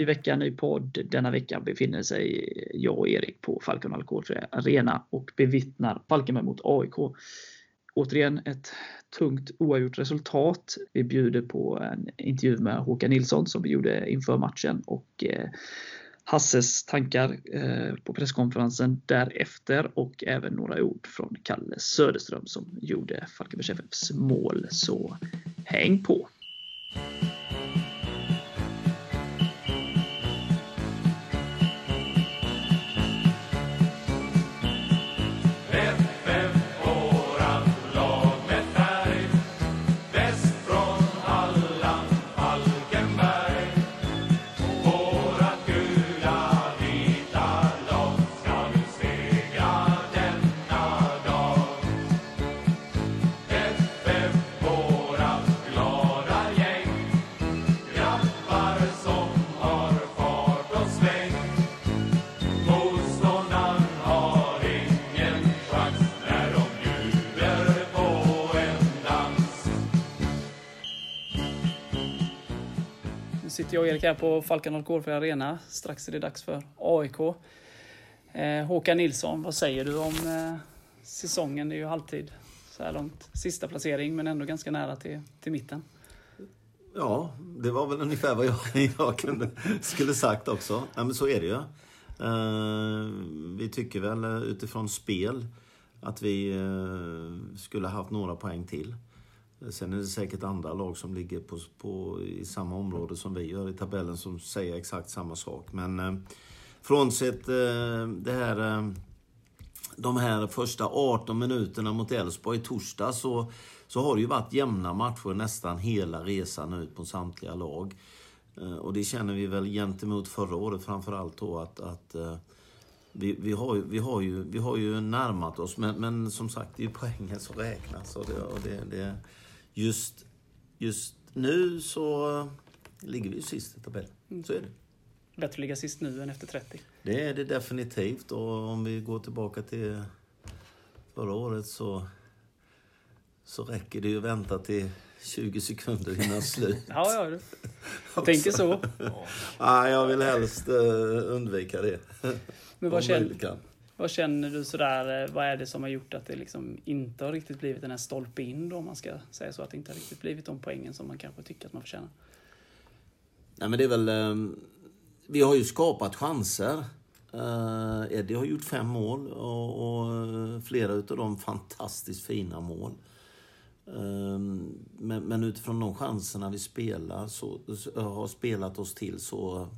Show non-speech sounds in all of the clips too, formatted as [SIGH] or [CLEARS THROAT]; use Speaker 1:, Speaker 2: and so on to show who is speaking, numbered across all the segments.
Speaker 1: ny vecka, ny podd. Denna vecka befinner sig jag och Erik på Falcon Alcoholfri Arena och bevittnar Falkenberg mot AIK. Återigen ett tungt oavgjort resultat. Vi bjuder på en intervju med Håkan Nilsson som vi gjorde inför matchen och eh, Hasses tankar eh, på presskonferensen därefter och även några ord från Kalle Söderström som gjorde Falkenbergs FFs mål. Så häng på! Sitter jag och Erik här på Falkan Alkoholfri Arena. Strax är det dags för AIK. Eh, Håkan Nilsson, vad säger du om eh, säsongen? Det är ju halvtid så här långt. Sista placering, men ändå ganska nära till, till mitten.
Speaker 2: Ja, det var väl ungefär vad jag, [LAUGHS] jag kunde, skulle sagt också. Ja, men så är det ju. Eh, vi tycker väl eh, utifrån spel att vi eh, skulle haft några poäng till. Sen är det säkert andra lag som ligger på, på, i samma område som vi gör i tabellen som säger exakt samma sak. Men eh, frånsett eh, det här, eh, de här första 18 minuterna mot Elfsborg i torsdag så, så har det ju varit jämna matcher nästan hela resan ut på samtliga lag. Eh, och det känner vi väl gentemot förra året framförallt då att, att eh, vi, vi, har ju, vi, har ju, vi har ju närmat oss, men, men som sagt, det är ju poängen som räknas. Och det, och det, det, just, just nu så ligger vi sist i tabellen. Mm. Så är det.
Speaker 1: Bättre att ligga sist nu än efter 30.
Speaker 2: Det är det definitivt. Och om vi går tillbaka till förra året så, så räcker det ju att vänta till 20 sekunder innan slut. [LAUGHS]
Speaker 1: ja, ja. Jag tänker så.
Speaker 2: ja, jag vill helst uh, undvika det.
Speaker 1: Men vad känner, vad känner du sådär, eh, vad är det som har gjort att det liksom inte har riktigt blivit den här stolpe in då, om man ska säga så? Att det inte har riktigt blivit de poängen som man kanske tycker att man förtjänar?
Speaker 2: Nej men det är väl, eh, vi har ju skapat chanser. Eh, Eddie har gjort fem mål och, och flera utav dem fantastiskt fina mål. Men, men, utifrån de chanserna vi spelar, så, har spelat oss till så,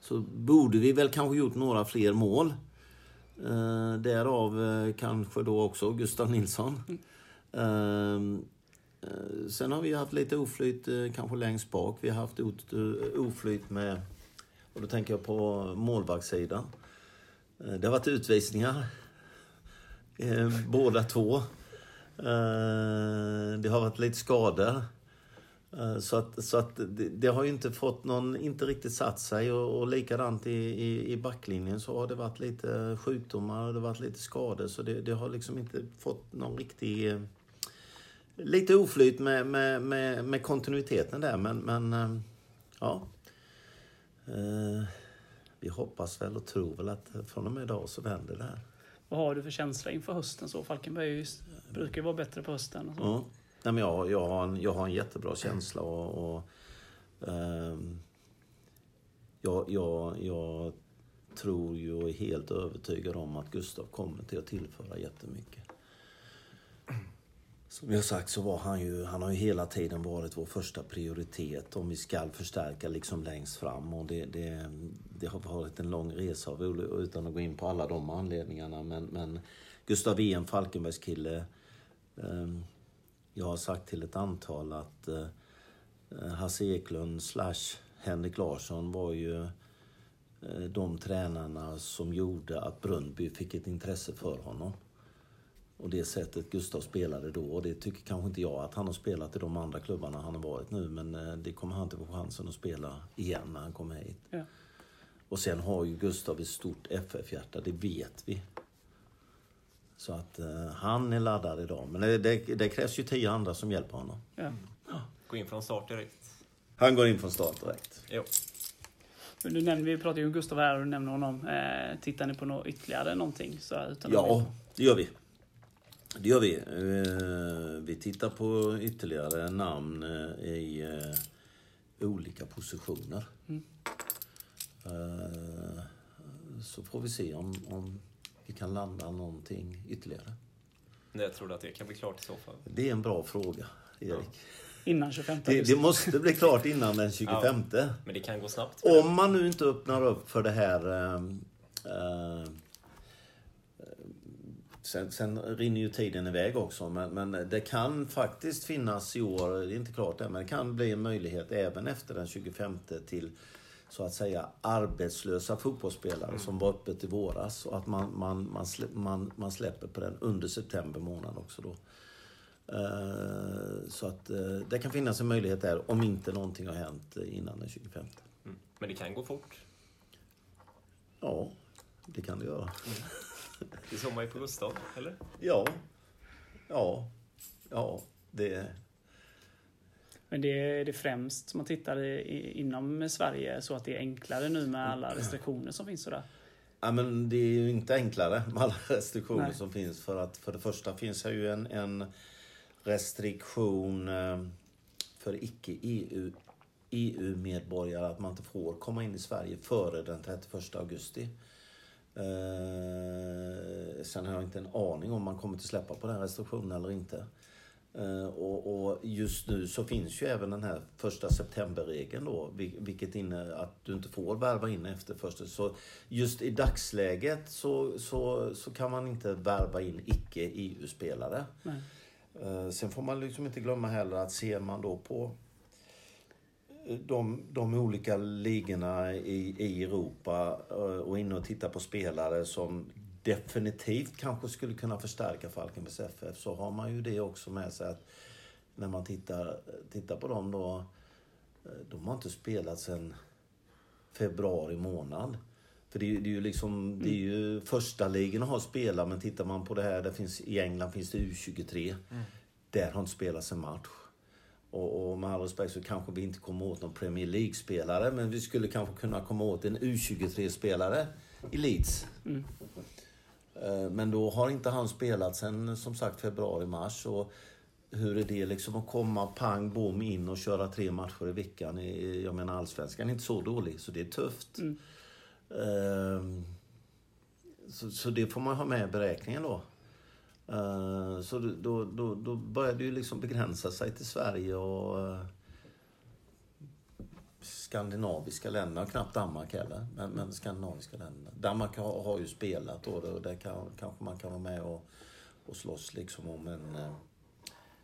Speaker 2: så borde vi väl kanske gjort några fler mål. Eh, därav eh, kanske då också Gustav Nilsson. Mm. Eh, sen har vi haft lite oflyt eh, kanske längst bak. Vi har haft oflyt med, och då tänker jag på målvaktssidan. Eh, det har varit utvisningar. Eh, båda två. Eh, det har varit lite skador. Eh, så att, så att det, det, har ju inte fått någon, inte riktigt satt sig och, och likadant i, i, i backlinjen så har det varit lite sjukdomar och det har varit lite skador så det, det har liksom inte fått någon riktig... Eh, lite oflyt med, med, med, med kontinuiteten där men, men eh, ja. Vi hoppas väl och tror väl att från och med idag så vänder det här.
Speaker 1: Vad har du för känsla inför hösten så? Falkenberg brukar ju vara bättre på hösten.
Speaker 2: Ja. Nej, men jag, jag, har en, jag har en jättebra känsla och, och um, jag, jag, jag tror ju och är helt övertygad om att Gustav kommer till att tillföra jättemycket. Som jag sagt så var han ju, han har ju hela tiden varit vår första prioritet om vi ska förstärka liksom längst fram. Och det, det, det har varit en lång resa utan att gå in på alla de anledningarna. Men, men Gustav är en Falkenbergskille. Um, jag har sagt till ett antal att eh, Hasse Eklund slash Henrik Larsson var ju eh, de tränarna som gjorde att Brönnby fick ett intresse för honom. Och det sättet Gustav spelade då. Och det tycker kanske inte jag att han har spelat i de andra klubbarna han har varit nu. Men eh, det kommer han inte få chansen att spela igen när han kommer hit. Ja. Och sen har ju Gustav ett stort FF-hjärta, det vet vi. Så att uh, han är laddad idag. Men det, det, det, krävs ju tio andra som hjälper honom. Ja.
Speaker 3: Gå in från start direkt.
Speaker 2: Han går in från start direkt.
Speaker 3: Jo.
Speaker 1: Du nämnde, vi pratade ju om Gustav här och du nämnde honom. Eh, tittar ni på något ytterligare någonting? Så utan
Speaker 2: Ja, det gör vi. Det gör vi. Eh, Vi tittar på ytterligare namn eh, i eh, olika positioner. Eh, Så får vi se om, om vi kan landa någonting ytterligare.
Speaker 3: När jag tror att det kan bli klart i så fall.
Speaker 2: Det är en bra fråga, Erik.
Speaker 1: Innan 25
Speaker 2: Det, det måste bli klart innan den 25.
Speaker 3: Men det kan gå snabbt.
Speaker 2: Om man nu inte öppnar upp för det här... Eh, sen, sen rinner ju tiden iväg också, men, men det kan faktiskt finnas i år, det är inte klart än, men det kan bli en möjlighet även efter den 25 till så att säga arbetslösa fotbollsspelare som var öppet i våras och att man, man, man, slä, man, man släpper på den under september månad också då. Eh, Så att eh, det kan finnas en möjlighet där om inte någonting har hänt innan den 25.
Speaker 3: Mm. Men det kan gå fort.
Speaker 2: Ja, det kan det göra.
Speaker 3: Det såg man ju på Gustav, eller?
Speaker 2: Ja, ja, ja, det...
Speaker 1: Men det är det främst man tittar i, inom Sverige så att det är enklare nu med alla restriktioner som finns sådär.
Speaker 2: Ja, men det är ju inte enklare med alla [LAUGHS] restriktioner
Speaker 1: Nej.
Speaker 2: som finns. För att för det första finns det ju en, en restriktion eh, för icke-EU EU-medborgare att man inte får komma in i Sverige före den 31 augusti. Eh, sen har jag inte en aning om man kommer att släppa på den restriktionen eller inte. Eh, och, just nu så finns ju även den här första september-regeln då, vil- vilket innebär att du inte får värva in efter första. Så just i dagsläget så, så, så kan man inte värva in icke-EU-spelare.
Speaker 1: Nej.
Speaker 2: Eh, Sen får man liksom inte glömma heller att ser man då på eh, de, de olika ligorna i, i Europa och inne och tittar på spelare som definitivt kanske skulle kunna förstärka Falkenbergs FF så har man ju det också med sig att när man tittar, tittar på dem då, eh, de har inte spelat sedan februari månad. För det är, ju- det är ju liksom, det är ju första ligan har spelat men tittar man på det här, det finns, i England finns det U23. Där har inte spelats en match. Och, och med all respekt så kanske vi inte kommer åt någon Premier League-spelare men vi skulle kanske kunna komma åt en U23-spelare i Leeds. Eh, Men då har inte han spelat sen som sagt februari-mars. Och hur är det liksom att komma pang bom in och köra tre matcher i veckan? i- Jag menar allsvenskan är inte så dålig så det är tufft. Ehm, Så, så det får man ha med i beräkningen då. Eh, Så då, då, då börjar det ju liksom begränsa sig till Sverige och eh, skandinaviska länder, knappt Danmark heller, men, men skandinaviska länder. Danmark har, har ju spelat då och där kan, kanske man kan vara med och, och slåss liksom om en eh,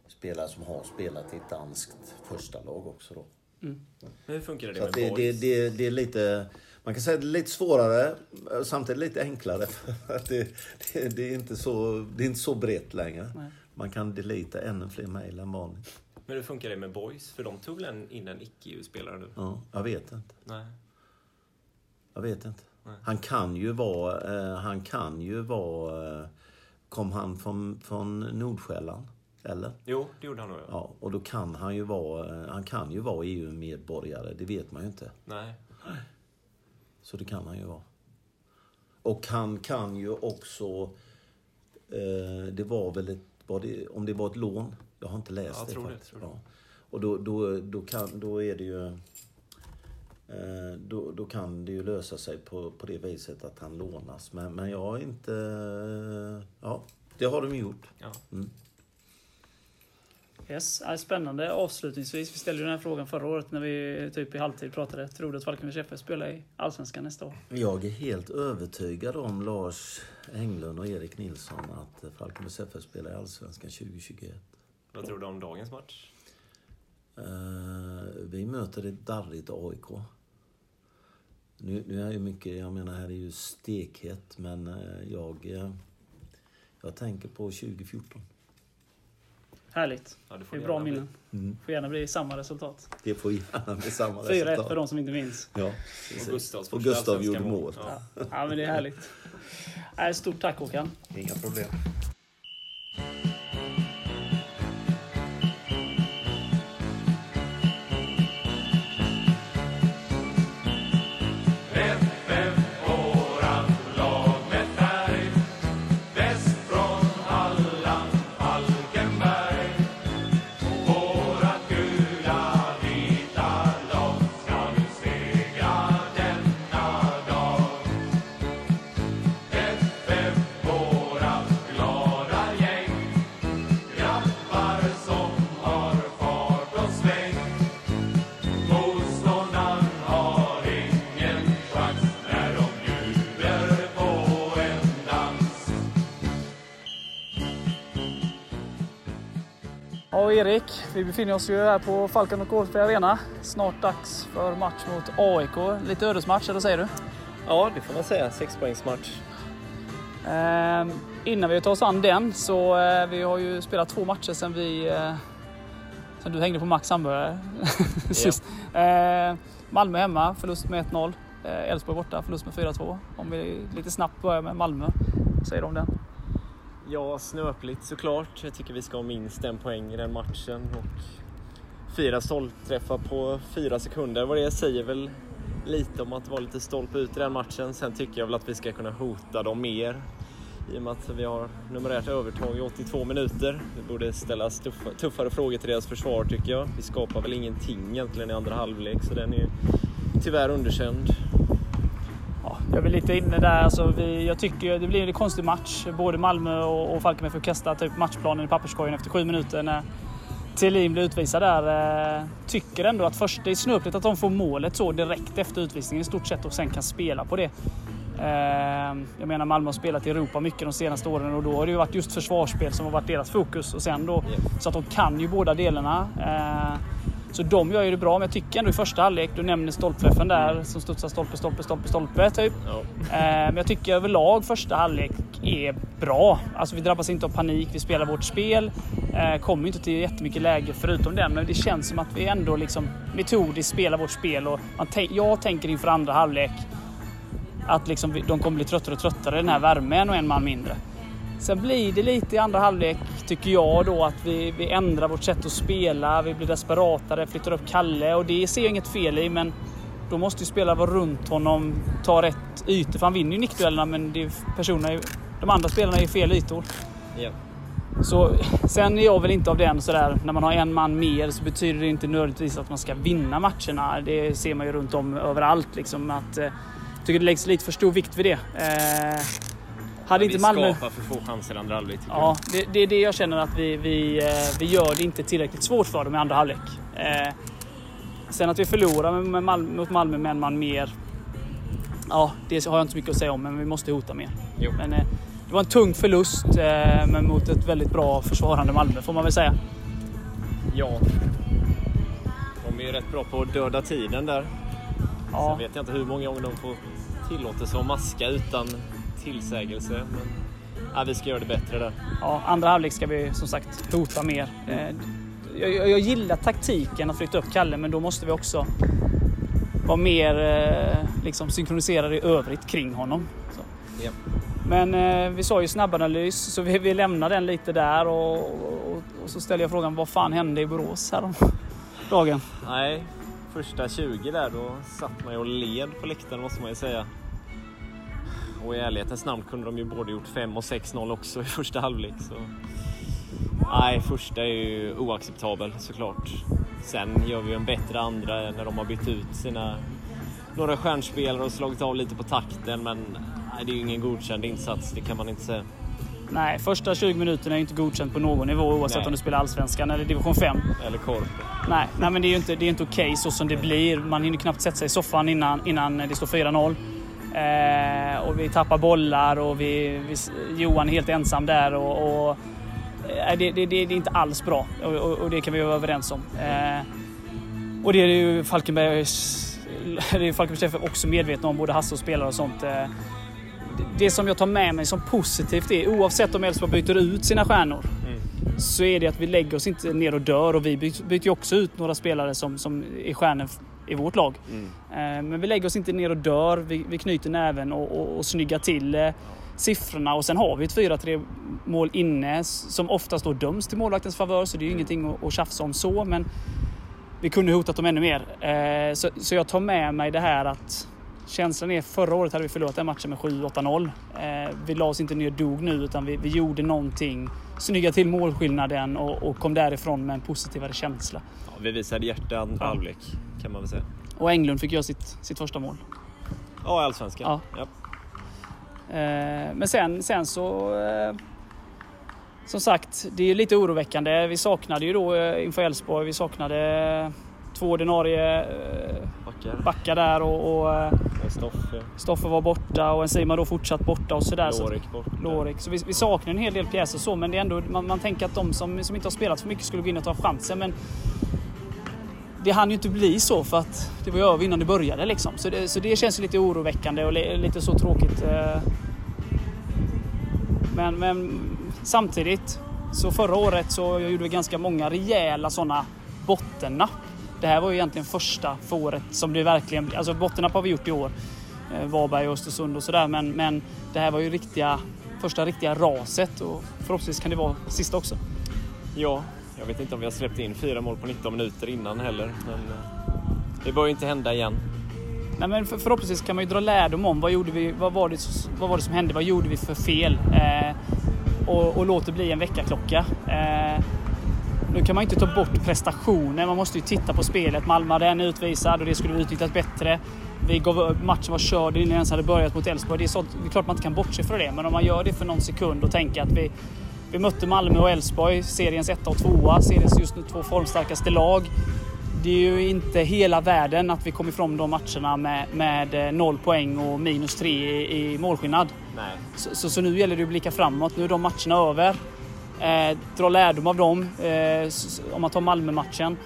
Speaker 2: spelare som har spelat i ett danskt första lag också då.
Speaker 3: Men hur funkar det
Speaker 2: Så
Speaker 3: med
Speaker 2: det, det,
Speaker 3: boys?
Speaker 2: det, det är lite, man kan säga att det är lite svårare samtidigt lite enklare. [LAUGHS] För att det, det, det, är inte så, det är inte så brett längre.
Speaker 1: Nej.
Speaker 2: Man kan delita ännu fler mejl än vanligt.
Speaker 3: Men hur funkar det med boys? För de tog väl en- in en icke-EU-spelare nu?
Speaker 2: Ja, jag vet inte.
Speaker 3: Nej.
Speaker 2: Jag vet inte.
Speaker 3: Nej.
Speaker 2: Han kan ju vara... Eh, han kan ju vara... Eh, kom han från, från Nordsjälland? Eller?
Speaker 3: Jo, det gjorde han nog. Ja.
Speaker 2: Ja, och då kan han ju vara... Eh, han kan ju vara EU-medborgare. Det vet man ju inte.
Speaker 3: Nej.
Speaker 2: Så det kan han ju vara. Och han kan ju också... Eh, det var väl ett... Det, om det var ett lån? Jag har inte läst
Speaker 3: Jag
Speaker 2: det
Speaker 3: tror det,
Speaker 2: faktiskt.
Speaker 3: tror.
Speaker 2: Ja. Och då, då, då, kan, då är det ju... Eh, då, då kan det ju lösa sig på, på det viset att han lånas. Men, men jag har inte... Ja, det har de gjort.
Speaker 3: Ja.
Speaker 1: Yes, ja, spännande. Avslutningsvis, vi ställde ju den här frågan förra året när vi typ i halvtid pratade. Tror du att Falkenbergs FF spelar i Allsvenskan nästa år?
Speaker 2: Jag är helt övertygad om Lars Englund och Erik Nilsson att Falkenbergs FF spelar i Allsvenskan 2021.
Speaker 3: Vad tror du om dagens match?
Speaker 2: Eh, vi möter ett darrigt AIK. Nu, nu är ju mycket, jag menar här är ju stekhett, men eh, jag, eh, jag tänker på 2014.
Speaker 1: Härligt.
Speaker 3: Ja, det
Speaker 1: Det är bra minnen.
Speaker 2: Mm.
Speaker 1: Får gärna bli samma resultat.
Speaker 2: Det får gärna bli samma
Speaker 1: 4-1
Speaker 2: resultat.
Speaker 1: för de som inte minns.
Speaker 2: Ja,
Speaker 3: Och. Gustavs
Speaker 2: Och Gustav gjorde mål.
Speaker 3: Ja.
Speaker 1: Ja, men det är härligt. Stort tack Håkan.
Speaker 2: Inga problem.
Speaker 1: Erik, vi befinner oss ju här på Falcon och Gårdfri Arena. Snart dags för match mot AIK. Lite ödesmatch, eller säger du?
Speaker 3: Ja, det får man säga. Sexpoängsmatch.
Speaker 1: Eh, innan vi tar oss an den så eh, vi har ju spelat två matcher sen vi eh, sen du hängde på Max hamburgare [LAUGHS] sist. Eh, Malmö hemma, förlust med 1-0. Eh, Elfsborg borta, förlust med 4-2. Om vi lite snabbt börjar med Malmö. Vad säger du om den?
Speaker 3: Ja, snöpligt såklart. Jag tycker vi ska ha minst en poäng i den matchen. Och fyra stolpträffar på fyra sekunder. Vad det säger väl lite om att vara lite stolpe ut i den matchen. Sen tycker jag väl att vi ska kunna hota dem mer. I och med att vi har numerärt övertag i 82 minuter. Det borde ställas tuffa, tuffare frågor till deras försvar tycker jag. Vi skapar väl ingenting egentligen i andra halvlek så den är tyvärr underkänd.
Speaker 1: Ja, jag är väl lite inne där. Alltså vi, jag tycker det blir en konstig match. Både Malmö och, och Falkenberg får kasta typ matchplanen i papperskorgen efter sju minuter när Thelin blir utvisad där. Eh, tycker ändå att först, det är snöpligt att de får målet så direkt efter utvisningen i stort sett och sen kan spela på det. Eh, jag menar Malmö har spelat i Europa mycket de senaste åren och då har det ju varit just försvarsspel som har varit deras fokus. Och sen då, Så att de kan ju båda delarna. Eh, så de gör ju det bra, men jag tycker ändå i första halvlek, du nämner stolpträffen där som studsar stolpe, stolpe, stolpe, stolpe typ.
Speaker 3: Ja.
Speaker 1: Men jag tycker överlag första halvlek är bra. Alltså vi drabbas inte av panik, vi spelar vårt spel. Kommer inte till jättemycket läge förutom den, men det känns som att vi ändå liksom metodiskt spelar vårt spel. Och jag tänker inför andra halvlek att liksom de kommer bli tröttare och tröttare i den här värmen och en man mindre. Sen blir det lite i andra halvlek, tycker jag då, att vi, vi ändrar vårt sätt att spela. Vi blir desperatare, flyttar upp Kalle och det ser jag inget fel i, men då måste ju spelare vara runt honom, ta rätt ytor. För han vinner ju nickduellerna, men det är personerna, de andra spelarna är fel ytor.
Speaker 3: Ja.
Speaker 1: Så, sen är jag väl inte av den sådär, när man har en man mer så betyder det inte nödvändigtvis att man ska vinna matcherna. Det ser man ju runt om överallt. Liksom, att, eh, tycker det läggs lite för stor vikt vid det. Eh, hade
Speaker 3: vi
Speaker 1: inte Malmö...
Speaker 3: skapar för få chanser i andra halvlek
Speaker 1: Ja, det, det är det jag känner att vi, vi, eh, vi gör det inte tillräckligt svårt för dem i andra halvlek. Eh, sen att vi förlorar med Malmö, mot Malmö med en man mer. Ja, det har jag inte så mycket att säga om, men vi måste hota mer.
Speaker 3: Jo.
Speaker 1: Men, eh, det var en tung förlust, eh, men mot ett väldigt bra försvarande Malmö får man väl säga.
Speaker 3: Ja. De är ju rätt bra på att döda tiden där.
Speaker 1: Ja.
Speaker 3: Sen vet jag inte hur många gånger de får tillåtelse att maska utan tillsägelse. Men ja, vi ska göra det bättre där.
Speaker 1: Ja, andra halvlek ska vi som sagt hota mer. Eh, jag, jag, jag gillar taktiken att flytta upp Kalle, men då måste vi också vara mer eh, liksom, synkroniserade i övrigt kring honom. Så.
Speaker 3: Ja.
Speaker 1: Men eh, vi sa ju snabbanalys, så vi, vi lämnar den lite där och, och, och så ställer jag frågan vad fan hände i Borås här [LAUGHS] dagen?
Speaker 3: Nej, första 20 där då satt man ju och led på läktaren måste man ju säga. Och i ärlighetens namn kunde de ju både gjort 5 och 6-0 också i första halvlek. Så... Nej, första är ju oacceptabel såklart. Sen gör vi ju en bättre andra när de har bytt ut sina några stjärnspelare och slagit av lite på takten men nej, det är ju ingen godkänd insats, det kan man inte säga.
Speaker 1: Nej, första 20 minuterna är ju inte godkänt på någon nivå oavsett
Speaker 3: Nej.
Speaker 1: om du spelar Allsvenskan eller Division 5.
Speaker 3: Eller korp.
Speaker 1: Nej, nej men det är ju inte, det är inte okej så som det blir. Man hinner knappt sätta sig i soffan innan, innan det står 4-0. Eh, och vi tappar bollar och vi, vi, Johan är helt ensam där. Och, och, eh, det, det, det är inte alls bra och, och, och det kan vi vara överens om. Eh, och det är ju Falkenbergs det är Falkenbergs chef också medvetna om, både Hasse och spelare och sånt. Det- som jag tar med mig som positivt är, oavsett om Elfsborg byter ut sina stjärnor,
Speaker 3: Mm.
Speaker 1: så är det att vi lägger oss inte ner och dör och vi byter byter ju också ut några spelare som, som är stjärnor i vårt lag.
Speaker 3: Mm.
Speaker 1: Eh, Men vi lägger oss inte ner och dör, vi, vi knyter näven och, och, och snyggar till eh, siffrorna och sen har vi ett 4-3 mål inne som oftast då döms till målvaktens favör så det är ju ingenting att, att tjafsa om så men vi kunde hotat dem ännu mer. Eh, Så, så jag tar med mig det här att känslan är förra året hade vi förlorat den matchen med 7-8-0. Eh, Vi la oss inte ner dog nu utan vi, vi gjorde någonting, snyggade till målskillnaden och, och kom därifrån med en positivare känsla.
Speaker 3: Vi visade hjärta andra
Speaker 1: Ja.
Speaker 3: halvlek kan man väl säga.
Speaker 1: Och Englund fick göra sitt, sitt första mål.
Speaker 3: Ja, i Allsvenskan.
Speaker 1: Ja.
Speaker 3: Ja.
Speaker 1: Eh, Men sen, sen så... eh, Som sagt, det är lite oroväckande. Vi saknade ju då eh, inför Elfsborg, vi saknade två ordinarie
Speaker 3: Backar.
Speaker 1: backar där och, och
Speaker 3: Stoffe.
Speaker 1: Stoffe var borta och Enzima då fortsatt borta och sådär. Så,
Speaker 3: Lorik borta.
Speaker 1: Lorik. Så vi, vi saknar en hel del pjäser så, men det är ändå, man, man tänker att de som, som inte har spelat för mycket skulle gå in och ta chansen. Men det hann ju inte bli så för att det var ju över innan det började liksom. Så det, så det känns ju lite oroväckande och lite så tråkigt. Eh. Men, men samtidigt, så förra året så gjorde vi ganska många rejäla sådana bottennapp. Det här var ju egentligen första för året som det verkligen... Alltså bottennapp har vi gjort i år. Eh, Varberg och Östersund och sådär. Men, men det här var ju riktiga, första riktiga raset och förhoppningsvis kan det vara sista också.
Speaker 3: Ja, jag vet inte om vi har släppt in fyra mål på 19 minuter innan heller. Men eh, det bör ju inte hända igen.
Speaker 1: Nej, men för, förhoppningsvis kan man ju dra lärdom om vad, gjorde vi, vad, var det, vad var det som hände, vad gjorde vi för fel? Eh, och, och låt det bli en väckarklocka. Eh, nu kan man inte ta bort prestationen, man måste ju titta på spelet. Malmö hade en utvisad och det skulle vi utnyttjat bättre. Vi gav, matchen var körd innan ens hade börjat mot Elfsborg. Det är, sånt, det är klart man inte kan bortse från det, men om man gör det för någon sekund och tänker att vi, vi mötte Malmö och Elfsborg, seriens etta och tvåa, seriens just nu två formstarkaste lag. Det är ju inte hela världen att vi kom ifrån de matcherna med, med noll poäng och minus tre i, i målskillnad. Så, så, så nu gäller det att blicka framåt. Nu är de matcherna över. Eh, dra lärdom av dem. Eh, om man tar Malmö-matchen.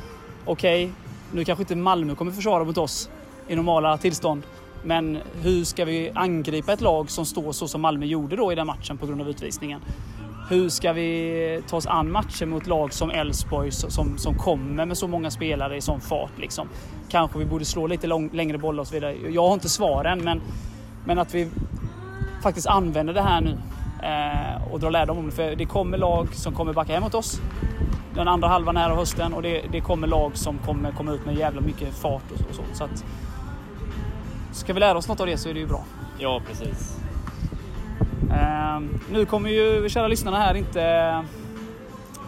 Speaker 1: Okej, nu kanske inte Malmö kommer försvara mot oss i normala tillstånd. Men hur ska vi angripa ett lag som står så som Malmö gjorde då i den matchen på grund av utvisningen? Hur ska vi ta oss an matcher mot lag som Elfsborg som, som kommer med så många spelare i sån fart? Liksom? Kanske vi borde slå lite lång, längre bollar och så vidare. Jag har inte svaren, men, men att vi faktiskt använder det här nu eh, och drar lärdom om det. För det kommer lag som kommer backa hem mot oss den andra halvan här av hösten och det, det kommer lag som kommer komma ut med jävla mycket fart och, och så. så att, ska vi lära oss något av det så är det ju bra.
Speaker 3: Ja, precis.
Speaker 1: Eh, nu kommer ju kära lyssnarna här inte,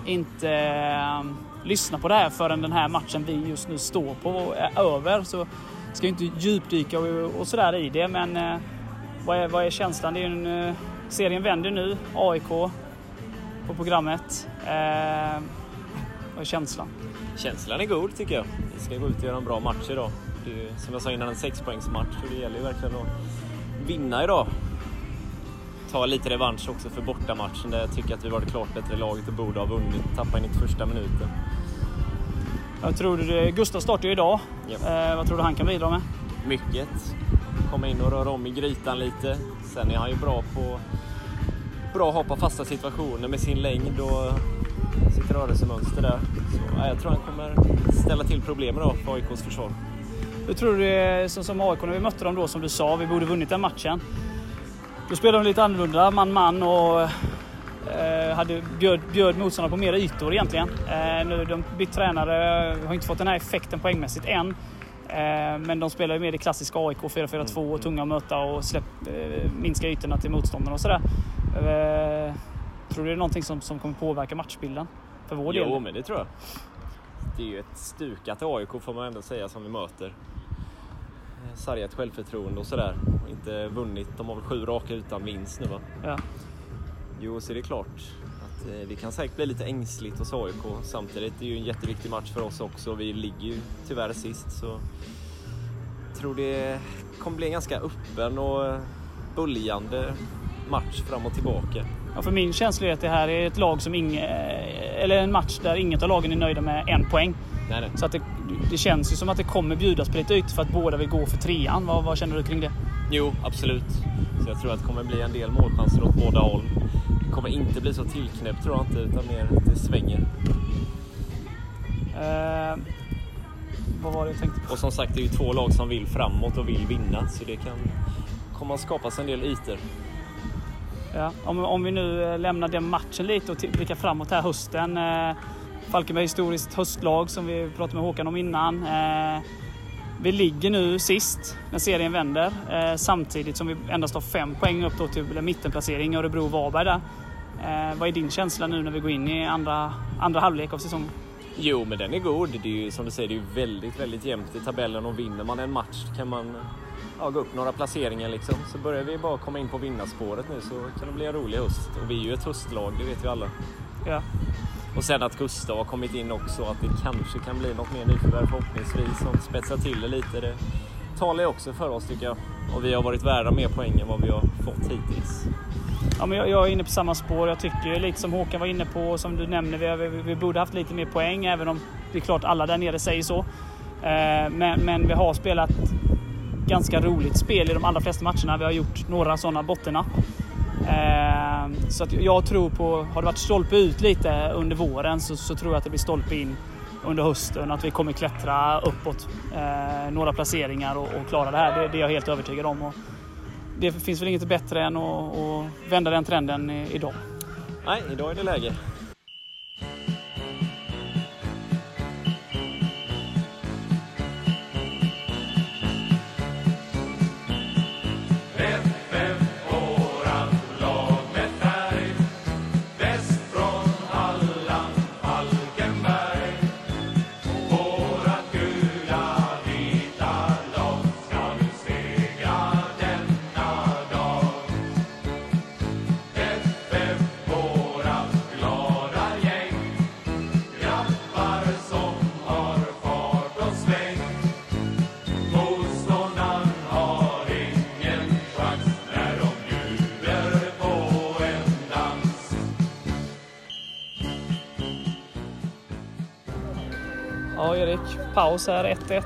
Speaker 1: inte eh, lyssna på det här förrän den här matchen vi just nu står på är över. Så ska ju inte djupdyka och, och sådär i det men eh, vad, är, vad är känslan? Det är ju en, eh, serien vänder nu, AIK på programmet. Eh, vad är känslan?
Speaker 3: Känslan är god tycker jag. Vi ska gå ut och göra en bra match idag. Det är, som jag sa innan en sexpoängsmatch och det gäller ju verkligen att vinna idag. Ta lite revansch också för bortamatchen där jag tycker att vi var det klart bättre laget och borde ha vunnit. Tappa in i första minuten.
Speaker 1: Jag tror det, Gustav startar ju idag.
Speaker 3: Ja.
Speaker 1: Eh, vad tror du han kan bidra med?
Speaker 3: Mycket. Komma in och röra om i grytan lite. Sen är han ju bra på bra att hoppa fasta situationer med sin längd och sitt rörelsemönster där. Så, ja, jag tror han kommer ställa till problem idag för AIKs försvar.
Speaker 1: Hur tror du det är som, som AIK när vi mötte dem då som du sa, vi borde vunnit den matchen. Då spelade de lite annorlunda, man-man och eh, hade, bjöd, bjöd motståndarna på mer ytor egentligen. Eh, nu de bytt tränare, har inte fått den här effekten poängmässigt än. Eh, men de spelar ju mer det klassiska AIK 4-4-2 och tunga att möta och släpp, minska ytorna till motståndarna och sådär. Tror du det är någonting som, som kommer påverka matchbilden? För vår del?
Speaker 3: Jo, men det tror jag. Det är ju ett stukat AIK får man ändå säga som vi möter. Sargat självförtroende och sådär. Och Inte vunnit. De har väl sju raka utan vinst nu va?
Speaker 1: Ja.
Speaker 3: Jo, så är det klart att eh, det kan säkert bli lite ängsligt hos AIK. Samtidigt är det ju en jätteviktig match för oss också. Vi ligger ju tyvärr sist så jag tror det kommer bli en ganska öppen och böljande match fram och tillbaka.
Speaker 1: Ja, för min känsla är att det här är ett lag som inge, eller en match där inget av lagen är nöjda med en poäng.
Speaker 3: Nej, nej.
Speaker 1: Så att det, det känns ju som att det kommer bjudas på lite ytor för att båda vill gå för trean. Vad, vad känner du kring det?
Speaker 3: Jo, absolut. Så jag tror att det kommer bli en del målchanser åt båda håll. Det kommer inte bli så tillknäppt tror jag inte, utan mer att det svänger.
Speaker 1: Eh, vad var det jag tänkte på?
Speaker 3: Och som sagt, det är ju två lag som vill framåt och vill vinna, så det kan komma att skapas en del ytor.
Speaker 1: Ja, om, om vi nu eh, lämnar den matchen lite och blickar framåt här hösten. Eh, Falkenberg historiskt höstlag som vi pratade med Håkan om innan. Eh, vi ligger nu sist när serien vänder eh, samtidigt som vi endast har fem poäng upp då till mittenplacering Örebro och Varberg där. Eh, vad är din känsla nu när vi går in i andra, andra halvlek av säsongen?
Speaker 3: Jo, men den är god. Det är ju som du säger, det är ju väldigt, väldigt jämnt i tabellen och vinner man en match kan man ja, gå upp några placeringar liksom. Så börjar vi bara komma in på vinnarspåret nu så kan det bli en rolig höst. Och vi är ju ett höstlag, det vet vi alla.
Speaker 1: Ja.
Speaker 3: Och sen att Gustav har kommit in också, att det kanske kan bli något mer nyförvärv förhoppningsvis som spetsar till det lite. Det talar ju också för oss tycker jag. Och vi har varit värda mer poäng än vad vi har fått hittills.
Speaker 1: Ja, men jag, jag är inne på samma spår. Jag tycker lite som Håkan var inne på, och som du nämner, vi, vi, vi borde haft lite mer poäng även om det är klart alla där nere säger så. Eh, men, men vi har spelat ganska roligt spel i de allra flesta matcherna. Vi har gjort några sådana bottennapp. Ehm, så att jag tror på, har det varit stolpe ut lite under våren så, så tror jag att det blir stolpe in under hösten. Att vi kommer klättra uppåt eh, några placeringar och, och klara det här. Det, det, är jag helt övertygad om. Och det finns väl inget bättre än att, att vända den trenden idag.
Speaker 3: Nej, idag är det läge.
Speaker 1: Paus här, 1-1.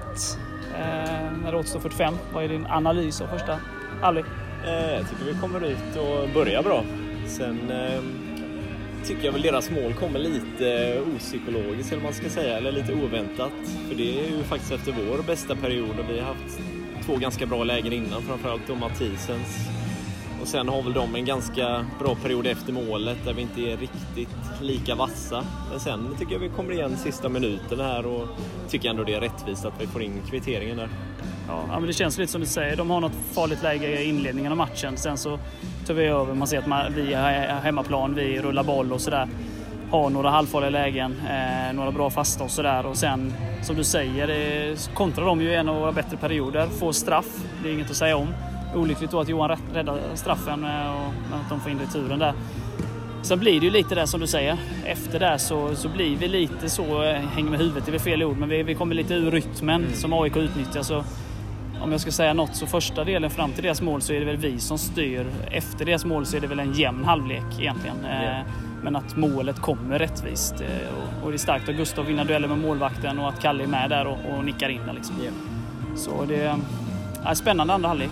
Speaker 1: Eh, när det återstår 45. Vad är din analys av första halvlek?
Speaker 3: Eh, jag tycker vi kommer ut och börjar bra. Sen eh, tycker jag väl deras mål kommer lite opsykologiskt eller man ska säga, eller lite oväntat. För det är ju faktiskt efter vår bästa period och vi har haft två ganska bra lägen innan, framförallt då Mathisens och sen har väl de en ganska bra period efter målet där vi inte är riktigt lika vassa. Men sen tycker jag vi kommer igen sista minuten här och tycker ändå det är rättvist att vi får in kvitteringen där.
Speaker 1: Ja, men det känns lite som du säger. De har något farligt läge i inledningen av matchen. Sen så tar vi över. Man ser att vi är hemmaplan, vi rullar boll och sådär. Har några halvfarliga lägen, eh, några bra fasta och sådär. Och sen, som du säger, eh, kontrar de ju en av våra bättre perioder. Får straff, det är inget att säga om. Olyckligt då att Johan räddar straffen eh, och att de får in returen där. Sen blir det ju lite där som du säger. Efter det så, så blir vi lite så, eh, hänger med huvudet, det är väl fel ord, men vi, vi kommer lite ur rytmen mm. som AIK utnyttjar. Så om jag ska säga något så första delen fram till deras mål så är det väl vi som styr. Efter deras mål så är det väl en jämn halvlek egentligen. Yeah. Men att målet kommer rättvist. Eh, och det är starkt att Gustav vinner duellen med målvakten och att Kalle är med där och, och nickar in där liksom. Yeah. Så det är spännande andra halvlek.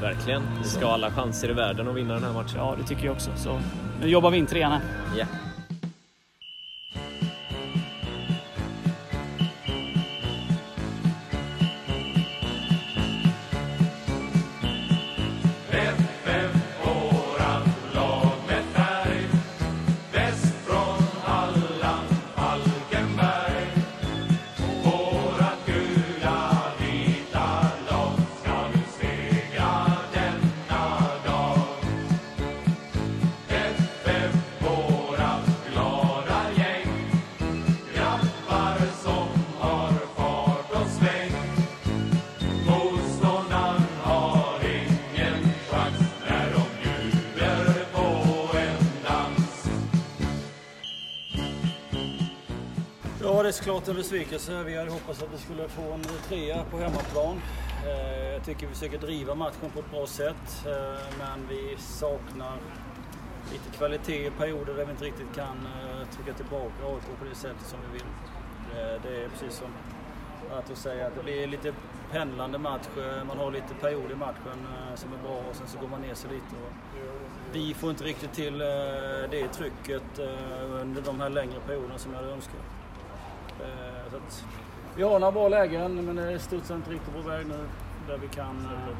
Speaker 3: Verkligen. Vi ska ha alla chanser i världen att vinna den här matchen.
Speaker 1: Ja, det tycker jag också. Så nu jobbar vi in trean här.
Speaker 3: Yeah.
Speaker 4: Såklart en besvikelse. Vi hade hoppats att vi skulle få en trea på hemmaplan. Eh, jag tycker vi försöker driva matchen på ett bra sätt, eh, men vi saknar lite kvalitet i perioder där vi inte riktigt kan eh, trycka tillbaka AIK på det sättet som vi vill. Det är precis som att säga att det blir lite pendlande match. Man har lite perioder i matchen som är bra och sen så går man ner sig lite. Vi får inte riktigt till det trycket under de här längre perioderna som jag hade önskat. Eh, så att, vi har några bra lägen men det studsar inte riktigt på väg nu där vi kan eh,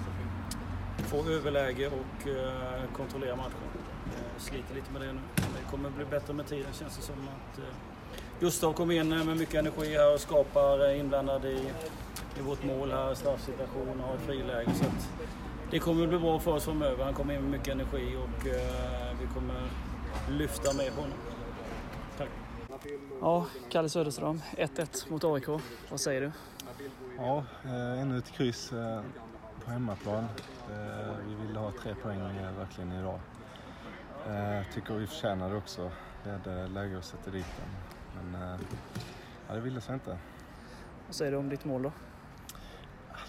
Speaker 4: få överläge och eh, kontrollera matchen. Sliter lite med det nu. Det kommer bli bättre med tiden känns det som. att Gustav kom in med mycket energi här och skapar inblandad i, i vårt mål här, straffsituation och har friläge. Så det kommer bli bra för oss framöver. Han kommer in med mycket energi och vi kommer lyfta med honom.
Speaker 1: Ja, Kalle Söderström, 1-1 mot AIK. Vad säger du?
Speaker 5: Ja, eh, ännu ett kryss eh, på hemmaplan. Eh, vi ville ha tre poäng verkligen idag. Jag tycker vi förtjänar det också. vi hade läge att sätta dit den. Men eh, ja, det ville sig inte.
Speaker 6: Vad säger du om ditt mål då?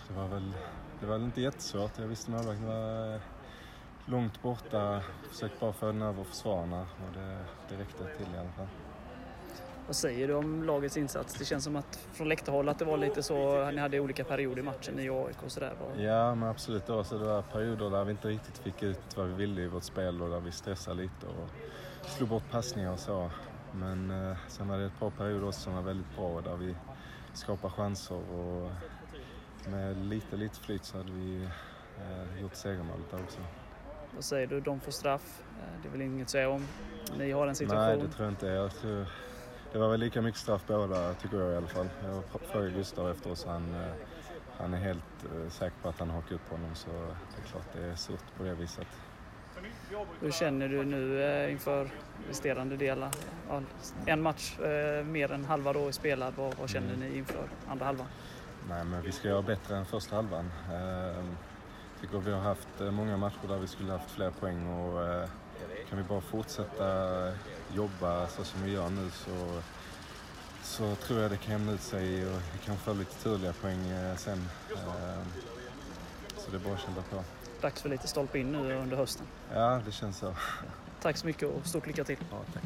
Speaker 5: Det var väl, det var väl inte jättesvårt. Jag visste målvakten var eh, långt borta. Försökte bara få den över försvararna och det, det räckte till i alla fall.
Speaker 6: Vad säger du om lagets insats? Det känns som att från läktarhåll att det var lite så, ni hade olika perioder i matchen, i AIK och sådär.
Speaker 5: Ja, men absolut. Det var, så det var perioder där vi inte riktigt fick ut vad vi ville i vårt spel och där vi stressade lite och slog bort passningar och så. Men eh, sen var det ett par perioder också som var väldigt bra där vi skapade chanser och med lite, lite flyt så hade vi eh, gjort segermålet där också.
Speaker 6: Vad säger du? De får straff. Eh, det är väl inget att säga om. Ni har en situation.
Speaker 5: Nej, det tror jag inte. Jag tror, det var väl lika mycket straff båda, tycker jag i alla fall. Jag frågade Gustav efter så han, eh, han är helt eh, säker på att han hakar upp honom så det är klart det är surt på det viset.
Speaker 6: Hur känner du nu eh, inför resterande delar? En match mer än halva då är spelad. Vad, känner
Speaker 5: Mm.
Speaker 6: ni inför andra halvan?
Speaker 5: Nej, men vi ska göra bättre än första halvan. Eh, tycker vi har haft många matcher där vi skulle haft fler poäng och kan vi bara fortsätta jobba så som vi gör nu så, så tror jag det kan jämna ut sig och vi kan få lite turliga poäng eh, sen. Eh, så det är bara att kämpa på.
Speaker 6: Dags för lite stolpe in nu under hösten.
Speaker 5: Ja, det känns så.
Speaker 6: Tack så mycket och stort lycka till.
Speaker 5: Ja, tack.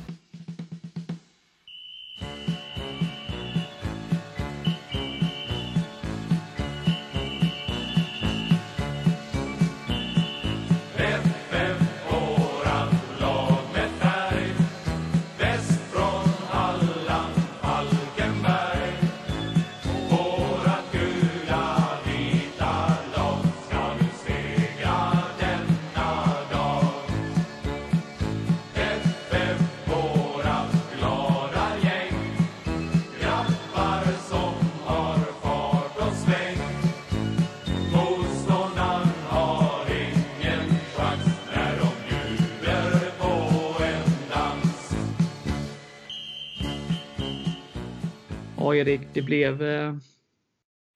Speaker 1: Det blev eh,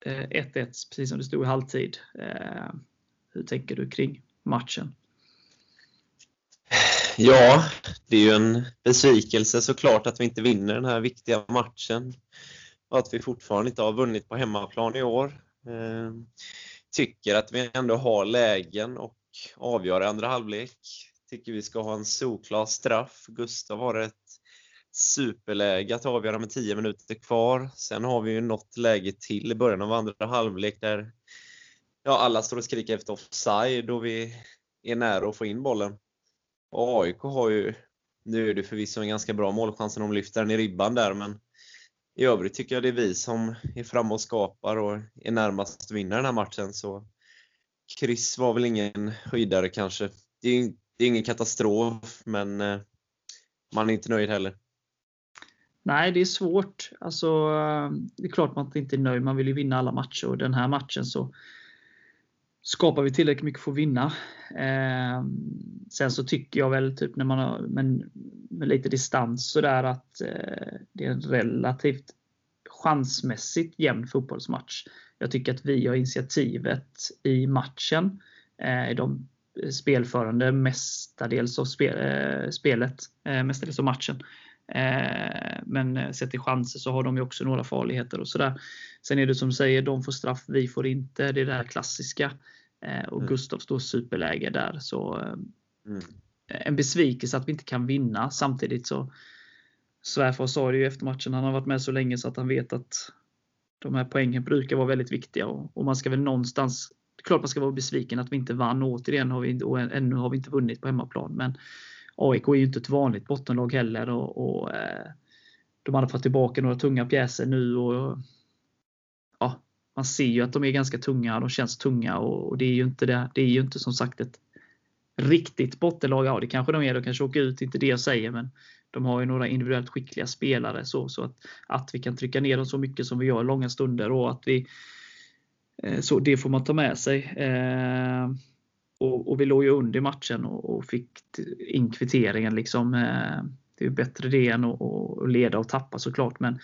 Speaker 1: eh, 1-1 precis som det stod i halvtid. Eh, hur tänker du kring matchen?
Speaker 3: Ja, det är ju en besvikelse såklart att vi inte vinner den här viktiga matchen och att vi fortfarande inte har vunnit på hemmaplan i år. Eh, tycker att vi ändå har lägen och avgör i andra halvlek. Tycker vi ska ha en solklar straff. Gustav har ett superläge att avgöra med 10 minuter kvar. Sen har vi ju något läge till i början av andra halvlek där ja, alla står och skriker efter offside och vi är nära att få in bollen. Och AIK har ju, nu är det förvisso en ganska bra målchans när de lyfter den i ribban där, men i övrigt tycker jag det är vi som är framme och skapar och är närmast att vinna den här matchen. Så kryss var väl ingen höjdare kanske. Det är, det är ingen katastrof, men eh, man är inte nöjd heller.
Speaker 1: Nej, det är svårt. Alltså, det är klart man inte är nöjd. Man vill ju vinna alla matcher och den här matchen så skapar vi tillräckligt mycket för att vinna. Eh, sen så tycker jag väl typ när man har men, med lite distans sådär att eh, det är en relativt chansmässigt jämn fotbollsmatch. Jag tycker att vi har initiativet i matchen. Eh, de spelförande mestadels av spel, eh, spelet, eh, mestadels av matchen. Eh, men sett till chanser så har de ju också några farligheter och sådär. Sen är det som du säger, de får straff, vi får inte. Det är det här klassiska. Eh, och
Speaker 3: Mm.
Speaker 1: Gustav står superläge där. Så eh,
Speaker 3: Mm.
Speaker 1: en besvikelse att vi inte kan vinna. Samtidigt så Svärfar sa det ju efter matchen, han har varit med så länge så att han vet att de här poängen brukar vara väldigt viktiga och, man ska väl någonstans klart man ska vara besviken att vi inte vann. Återigen har vi och ännu har vi inte vunnit på hemmaplan. Men AIK är ju inte ett vanligt bottenlag heller. Och, och eh, De hade fått tillbaka några tunga pjäser nu. och ja, Man ser ju att de är ganska tunga. De känns tunga och, och det är ju inte det. Det är ju inte som sagt ett riktigt bottenlag. Ja, det kanske de är. De kanske åker ut, inte det jag säger. Men de har ju några individuellt skickliga spelare. Så, så att, att vi kan trycka ner dem så mycket som vi gör långa stunder. och att vi eh, Så det får man ta med sig. Eh, och, och vi låg ju under i matchen och, och fick in kvitteringen. Liksom. Eh, det är ju bättre det än att, och leda och tappa såklart. Men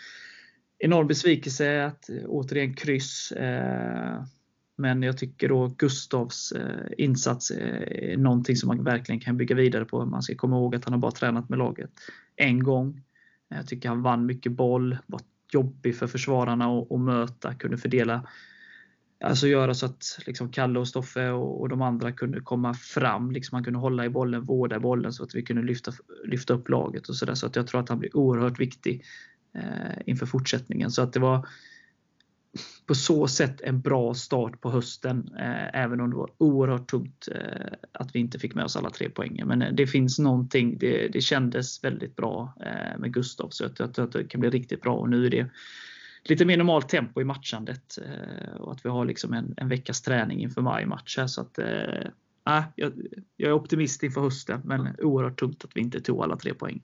Speaker 1: enorm besvikelse att eh, återigen kryss. Eh, men jag tycker då Gustavs eh, insats eh, är någonting som man verkligen kan bygga vidare på. Man ska komma ihåg att han har bara tränat med laget en gång. Jag tycker han vann mycket boll, var jobbig för försvararna att, att möta, kunde fördela Alltså göra så att liksom Kalle och Stoffe och, och de andra kunde komma fram. Liksom han kunde hålla i bollen, vårda bollen så att vi kunde lyfta, lyfta upp laget och sådär. Så att jag tror att han blir oerhört viktig eh, inför fortsättningen. Så att det var på så sätt en bra start på hösten. Eh, även om det var oerhört tungt eh, att vi inte fick med oss alla tre poängen. Men eh, det finns någonting, det, det kändes väldigt bra eh, med Gustav. Så jag tror att det kan bli riktigt bra. Och nu är det lite mer normalt tempo i matchandet eh, och att vi har liksom en, en veckas träning inför maj-match. Så att, äh, jag, jag, är optimist inför hösten, men oerhört tungt att vi inte tog alla tre poäng.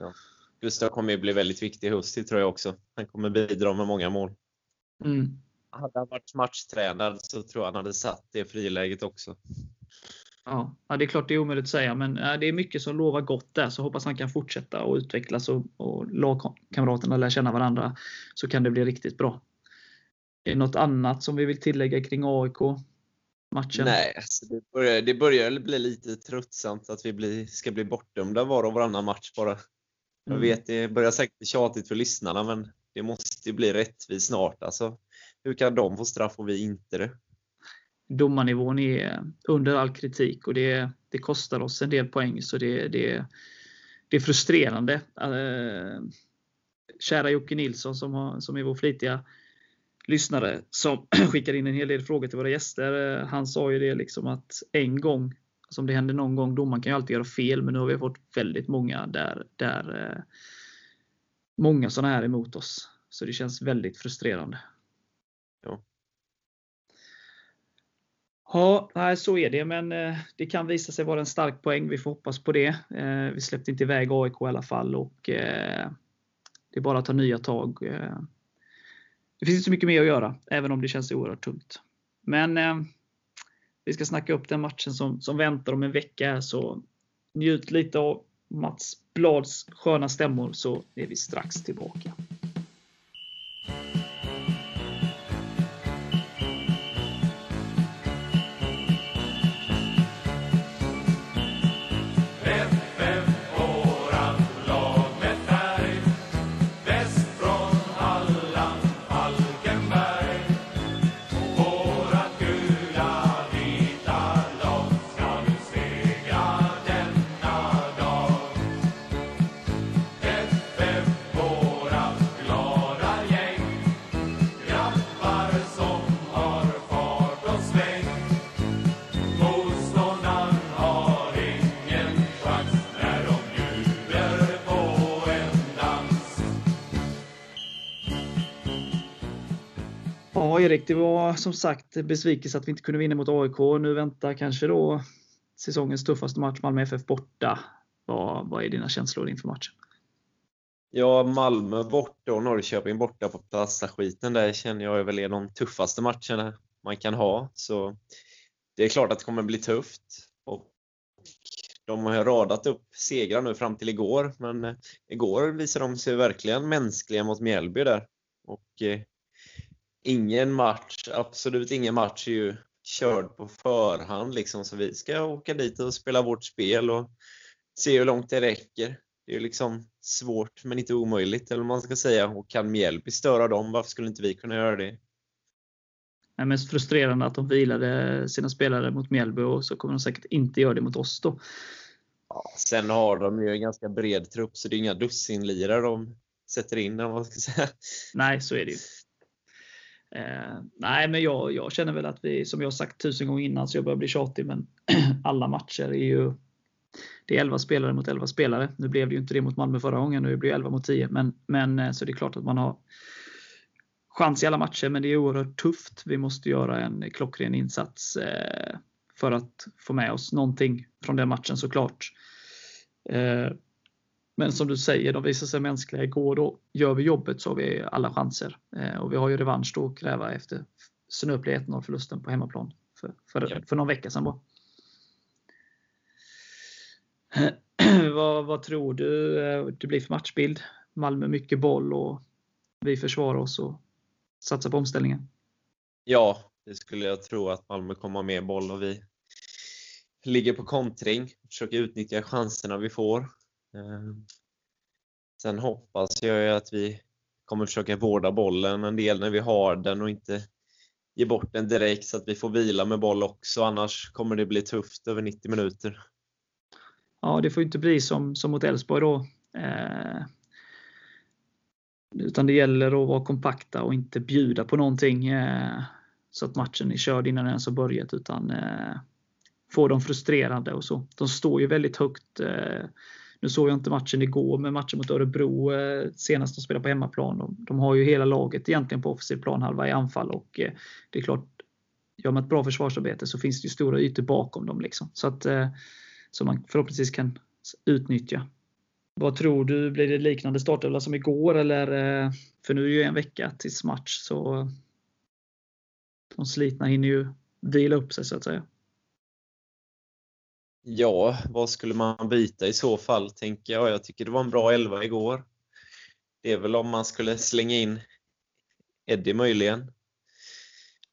Speaker 3: Ja. Gustav kommer ju bli väldigt viktig i höst, tror jag också. Han kommer bidra med många mål.
Speaker 1: Mm.
Speaker 3: Hade han varit matchtränad så tror jag han hade satt det friläget också.
Speaker 1: Ja, det är klart det är omöjligt att säga, men det är mycket som lovar gott där. Så hoppas han kan fortsätta och utvecklas och, och lagkamraterna lär känna varandra. Så kan det bli riktigt bra. Är det något annat som vi vill tillägga kring AIK? Matchen?
Speaker 3: Nej, alltså det, börjar, det börjar bli lite tröttsamt att vi blir, ska bli bortdömda var och varannan match bara. Jag mm. vet, det börjar säkert bli tjatigt för lyssnarna, men det måste bli rättvist snart. Alltså, hur kan de få straff och vi inte det?
Speaker 1: Domarnivån är under all kritik och det, det kostar oss en del poäng så det, det, det är frustrerande. Eh, kära Jocke Nilsson som, har, som är vår flitiga lyssnare som [CLEARS THROAT] skickar in en hel del frågor till våra gäster. Eh, han sa ju det liksom att en gång, som det händer någon gång, domaren kan ju alltid göra fel men nu har vi fått väldigt många där, där eh, många sådana här emot oss. Så det känns väldigt frustrerande.
Speaker 3: Ja,
Speaker 1: nej, så är det, men eh, det kan visa sig vara en stark poäng. Vi får hoppas på det. Eh, vi släppte inte iväg AIK i alla fall och eh, det är bara att ta nya tag. Eh, det finns inte så mycket mer att göra, även om det känns oerhört tungt. Men eh, vi ska snacka upp den matchen som, som väntar om en vecka, så njut lite av Mats Blads sköna stämmor så är vi strax tillbaka. Erik, det var som sagt besvikelse att vi inte kunde vinna mot AIK. Nu väntar kanske då säsongens tuffaste match, Malmö FF borta. Vad, vad är dina känslor inför matchen?
Speaker 3: Ja, Malmö borta och Norrköping borta på Plaza-skiten, där känner jag väl är de tuffaste matcherna man kan ha. Så det är klart att det kommer bli tufft. Och de har radat upp segrar nu fram till igår, men igår visade de sig verkligen mänskliga mot Mjällby där. Och eh, ingen match, absolut ingen match är ju körd på förhand liksom, så vi ska åka dit och spela vårt spel och se hur långt det räcker. Det är liksom svårt men inte omöjligt eller vad man ska säga och kan Mjällby störa dem, varför skulle inte vi kunna göra det?
Speaker 1: Det är mest frustrerande att de vilade sina spelare mot Mjällby och så kommer de säkert inte göra det mot oss då.
Speaker 3: Ja, sen har de ju en ganska bred trupp så det är inga dussinlirare de sätter in. Man ska säga.
Speaker 1: Nej, så är det ju. Eh, nej, men jag, jag, känner väl att vi, som jag sagt tusen gånger innan, så jag börjar bli tjatig, men [CLEARS THROAT] alla matcher är ju det är 11 spelare mot 11 spelare. Nu blev det ju inte det mot Malmö förra gången, nu blir det 11 mot 10. Men, men eh, så det är klart att man har chans i alla matcher, men det är oerhört tufft. Vi måste göra en klockren insats eh, för att få med oss någonting från den matchen såklart. Eh, men som du säger, de visar sig mänskliga igår. Då gör vi jobbet så har vi alla chanser. Eh, och vi har ju revansch då att kräva efter snöpliga 1-0 förlusten på hemmaplan för, för, ja. för någon vecka sedan. Bara. [CLEARS THROAT] vad, vad tror du eh, det blir för matchbild? Malmö mycket boll och vi försvarar oss och satsar på omställningen.
Speaker 3: Ja, det skulle jag tro att Malmö kommer med boll och vi ligger på kontring, försöker utnyttja chanserna vi får. Ehm, sen hoppas jag ju att vi kommer försöka vårda bollen en del när vi har den och inte ge bort den direkt så att vi får vila med boll också. Annars kommer det bli tufft över 90 minuter.
Speaker 1: Ja, det får inte bli som, som mot Elfsborg då. Eh, utan det gäller att vara kompakta och inte bjuda på någonting eh, så att matchen är körd innan den ens har börjat. Utan eh, få dem frustrerade och så. De står ju väldigt högt. Eh, nu såg jag inte matchen igår, men matchen mot Örebro eh, senast de spelade på hemmaplan. De, de, har ju hela laget egentligen på offensiv planhalva i anfall och eh, det är klart, gör man ett bra försvarsarbete så finns det ju stora ytor bakom dem. Liksom. Så att, eh, som man förhoppningsvis kan utnyttja. Vad tror du, blir det liknande startelva som igår eller? För nu är det ju en vecka tills match så de slitna hinner ju vila upp sig så att säga.
Speaker 3: Ja, vad skulle man byta i så fall, tänker jag. Jag tycker det var en bra elva igår. Det är väl om man skulle slänga in Eddie möjligen.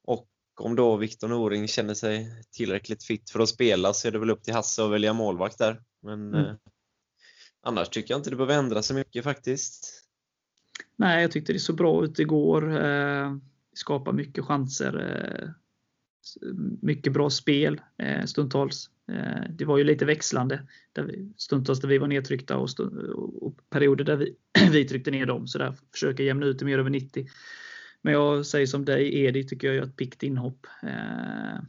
Speaker 3: Och om då Viktor Noring känner sig tillräckligt fit för att spela så är det väl upp till Hasse att välja målvakt där. Men mm. eh, annars tycker jag inte det behöver ändras så mycket faktiskt.
Speaker 1: Nej, jag tyckte det såg bra ut igår. Eh, skapar mycket chanser. Eh, mycket bra spel eh, stundtals. Eh, det var ju lite växlande. Där vi, stundtals där vi var nedtryckta och, stund, och perioder där vi, [CLEARS THROAT] vi tryckte ner dem. Så där försöka jämna ut det mer över 90. Men jag säger som dig, Edi tycker jag gör ett pikt inhopp. Eh,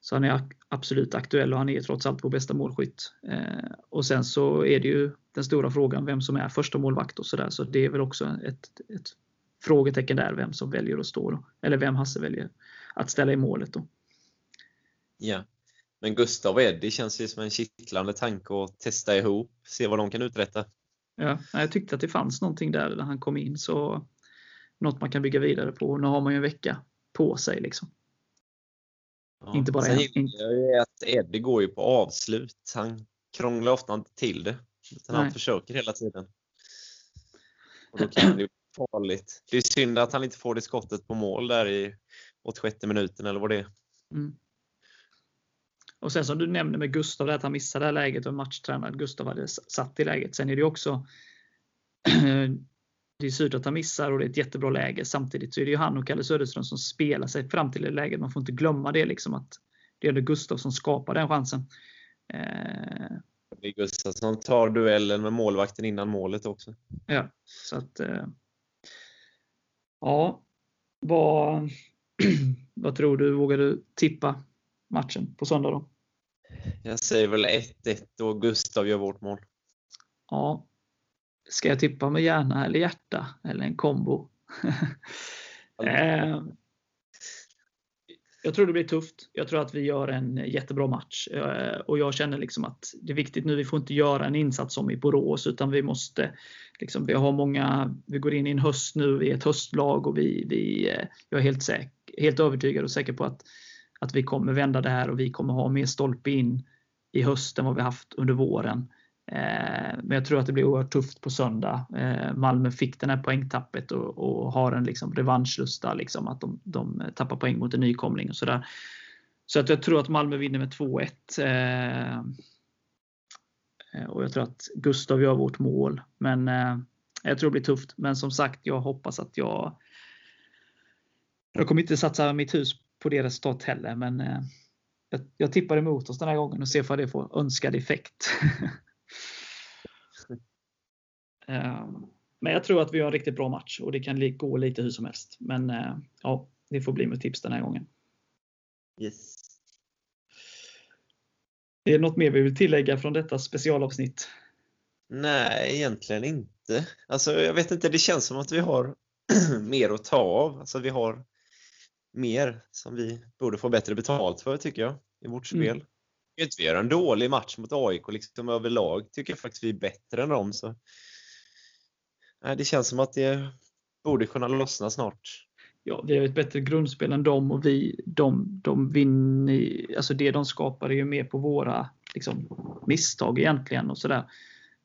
Speaker 1: så han är absolut aktuell och han är trots allt vår bästa målskytt. Eh, och sen så är det ju den stora frågan vem som är första målvakt och sådär. Så det är väl också ett, ett frågetecken där vem som väljer att stå. Då. Eller vem Hasse väljer att ställa i målet. Då.
Speaker 3: Ja. Men Gustav och Eddie känns ju som en kittlande tanke att testa ihop, se vad de kan uträtta.
Speaker 1: Ja, jag tyckte att det fanns någonting där när han kom in, så något man kan bygga vidare på. Nu har man ju en vecka på sig. Liksom.
Speaker 3: Ja, Inte bara Sen en. Jag att Eddie går ju på avslut. Han krånglar ofta inte till det. Utan han försöker hela tiden. Och då kan det bli farligt. Det är synd att han inte får det skottet på mål där i 86 minuten eller vad det är. Mm.
Speaker 1: Och sen som du nämnde med Gustav, att han missade det här läget och matchtränaren Gustav hade satt i läget. Sen är det också [CLEARS THROAT] det är surt att han missar och det är ett jättebra läge. Samtidigt så är det ju han och Kalle Söderström som spelar sig fram till det läget. Man får inte glömma det liksom att det är Gustav som skapar den chansen.
Speaker 3: Eh, det är Gustav som tar duellen med målvakten innan målet också.
Speaker 1: Ja, så att eh, Ja, vad, [CLEARS THROAT] vad tror du? Vågar du tippa matchen på söndag då?
Speaker 3: Jag säger väl 1-1 och Gustav gör vårt mål.
Speaker 1: Ja. Ska jag tippa med hjärna eller hjärta? Eller en kombo? [LAUGHS] eh, jag tror det blir tufft. Jag tror att vi gör en jättebra match. Eh, och jag känner liksom att det är viktigt nu. Vi får inte göra en insats som i Borås utan vi måste liksom, vi har många, vi går in i en höst nu, vi är ett höstlag och vi, vi, eh, jag är helt, säker, helt övertygad och säker på att, att vi kommer vända det här och vi kommer ha mer stolpe in i höst än vad vi haft under våren. Eh, men jag tror att det blir oerhört tufft på söndag. Eh, Malmö fick den här poängtappet och, och har en liksom revanschlusta, liksom, att de, de tappar poäng mot en nykomling och sådär. Så att jag tror att Malmö vinner med 2-1. Eh, och jag tror att Gustav gör vårt mål. Men jag tror det blir tufft. Men som sagt, jag hoppas att jag... Jag kommer inte satsa mitt hus på det resultatet heller, men jag, jag tippar emot oss den här gången och ser vad det får önskad effekt. [LAUGHS] Ehm, men jag tror att vi har en riktigt bra match och det kan gå lite hur som helst. Men eh, ja, det får bli mitt tips den här gången.
Speaker 3: Yes.
Speaker 1: Är det något mer vi vill tillägga från detta specialavsnitt?
Speaker 3: Nej, egentligen inte. Alltså, jag vet inte, det känns som att vi har [CLEARS THROAT] mer att ta av. Alltså, vi har mer som vi borde få bättre betalt för, tycker jag, i vårt mm. spel. Mm. Vi gör en dålig match mot AIK liksom överlag, tycker jag faktiskt vi är bättre än dem. Så det känns som att det borde kunna lossna snart.
Speaker 1: Ja, vi har ett bättre grundspel än dem och vi, de, de vinner, alltså det de skapar är ju mer på våra liksom, misstag egentligen och sådär.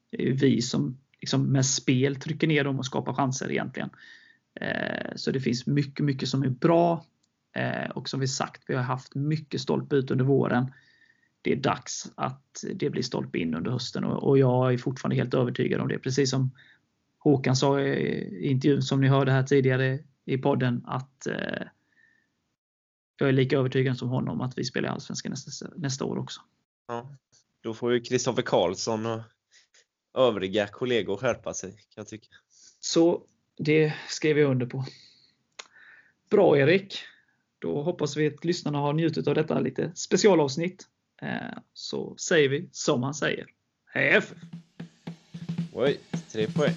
Speaker 1: Det är ju vi som liksom, med spel trycker ner dem och skapar chanser egentligen. Eh, så det finns mycket, mycket som är bra. Eh, och som vi sagt, vi har haft mycket stolpe ut under våren. det är dags att det blir stolpe in under hösten och jag är fortfarande helt övertygad om det. Precis som Håkan sa i intervjun som ni hörde här tidigare i podden att eh, jag är lika övertygad som honom att vi spelar i Allsvenskan nästa, nästa år också.
Speaker 3: Ja, då får ju Kristoffer Karlsson och övriga kollegor skärpa sig kan jag tycka.
Speaker 1: Så det skrev jag under på. Bra Erik! Då hoppas vi att lyssnarna har njutit av detta lite specialavsnitt. Eh, så säger vi som man säger. Hej FF!
Speaker 3: Oj, tre poäng.